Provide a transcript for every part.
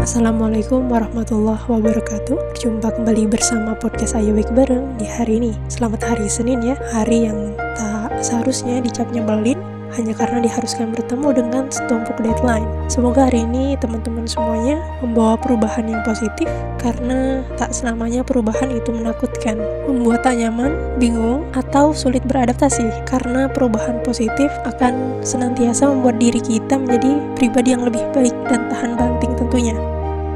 Assalamualaikum warahmatullahi wabarakatuh Berjumpa kembali bersama podcast Ayo Baik Bareng di hari ini Selamat hari Senin ya Hari yang tak seharusnya dicap nyebelin hanya karena diharuskan bertemu dengan setumpuk deadline. Semoga hari ini teman-teman semuanya membawa perubahan yang positif karena tak selamanya perubahan itu menakutkan, membuat tak nyaman, bingung, atau sulit beradaptasi karena perubahan positif akan senantiasa membuat diri kita menjadi pribadi yang lebih baik dan tahan banting tentunya.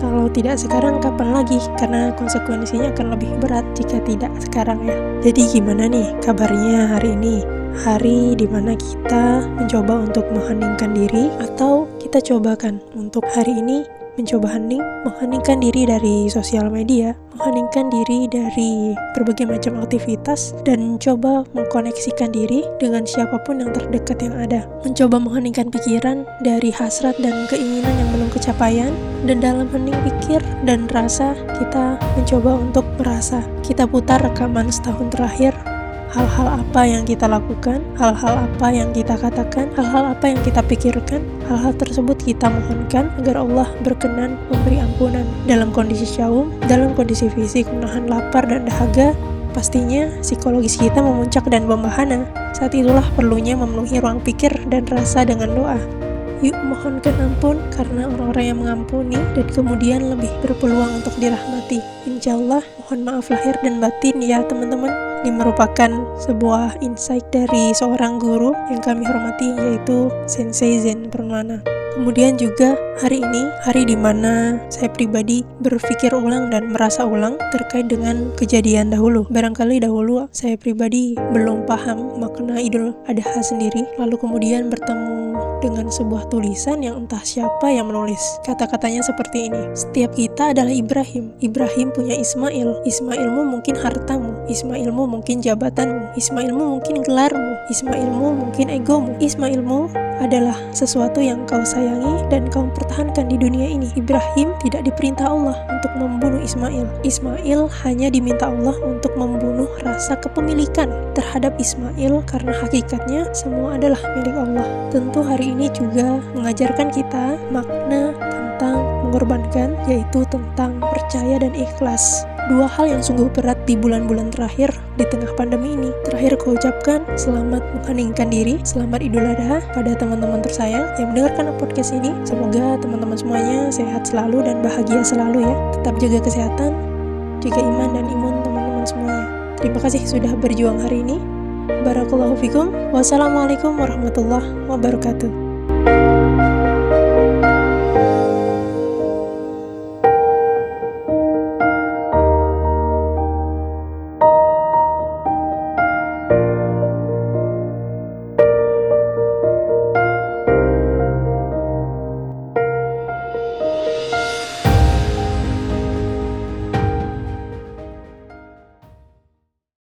Kalau tidak sekarang, kapan lagi? Karena konsekuensinya akan lebih berat jika tidak sekarang ya. Jadi gimana nih kabarnya hari ini? hari di mana kita mencoba untuk mengheningkan diri atau kita cobakan untuk hari ini mencoba hening, mengheningkan diri dari sosial media, mengheningkan diri dari berbagai macam aktivitas, dan mencoba mengkoneksikan diri dengan siapa pun yang terdekat yang ada. Mencoba mengheningkan pikiran dari hasrat dan keinginan yang belum kecapaian, dan dalam hening pikir dan rasa, kita mencoba untuk merasa. Kita putar rekaman setahun terakhir hal-hal apa yang kita lakukan, hal-hal apa yang kita katakan, hal-hal apa yang kita pikirkan, hal-hal tersebut kita mohonkan agar Allah berkenan memberi ampunan. Dalam kondisi syaum, dalam kondisi fisik menahan lapar dan dahaga, pastinya psikologis kita memuncak dan membahana. Saat itulah perlunya memenuhi ruang pikir dan rasa dengan doa. Yuk mohonkan ampun karena orang-orang yang mengampuni dan kemudian lebih berpeluang untuk dirahmati. Insya Allah mohon maaf lahir dan batin ya teman-teman. Ini merupakan sebuah insight dari seorang guru yang kami hormati yaitu Sensei Zen Permana. Kemudian juga hari ini, hari di mana saya pribadi berpikir ulang dan merasa ulang terkait dengan kejadian dahulu. Barangkali dahulu saya pribadi belum paham makna Idul Adha sendiri, lalu kemudian bertemu dengan sebuah tulisan yang entah siapa yang menulis. Kata-katanya seperti ini, setiap kita adalah Ibrahim. Ibrahim punya Ismail. Ismailmu mungkin hartamu. Ismailmu mungkin jabatanmu. Ismailmu mungkin gelarmu. Ismailmu mungkin egomu. Ismailmu adalah sesuatu yang kau sayangi dan kau pertahankan di dunia ini. Ibrahim tidak diperintah Allah untuk membunuh Ismail. Ismail hanya diminta Allah untuk membunuh rasa kepemilikan terhadap Ismail karena hakikatnya semua adalah milik Allah. Tentu hari ini juga mengajarkan kita makna tentang mengorbankan, yaitu tentang percaya dan ikhlas. Dua hal yang sungguh berat di bulan-bulan terakhir di tengah pandemi ini. Terakhir ku ucapkan selamat mengheningkan diri, selamat Idul Adha pada teman-teman tersayang yang mendengarkan podcast ini. Semoga teman-teman semuanya sehat selalu dan bahagia selalu ya. Tetap jaga kesehatan, jaga iman dan imun teman-teman semuanya. Terima kasih sudah berjuang hari ini. Barakallahu fikum. Wassalamualaikum warahmatullahi wabarakatuh.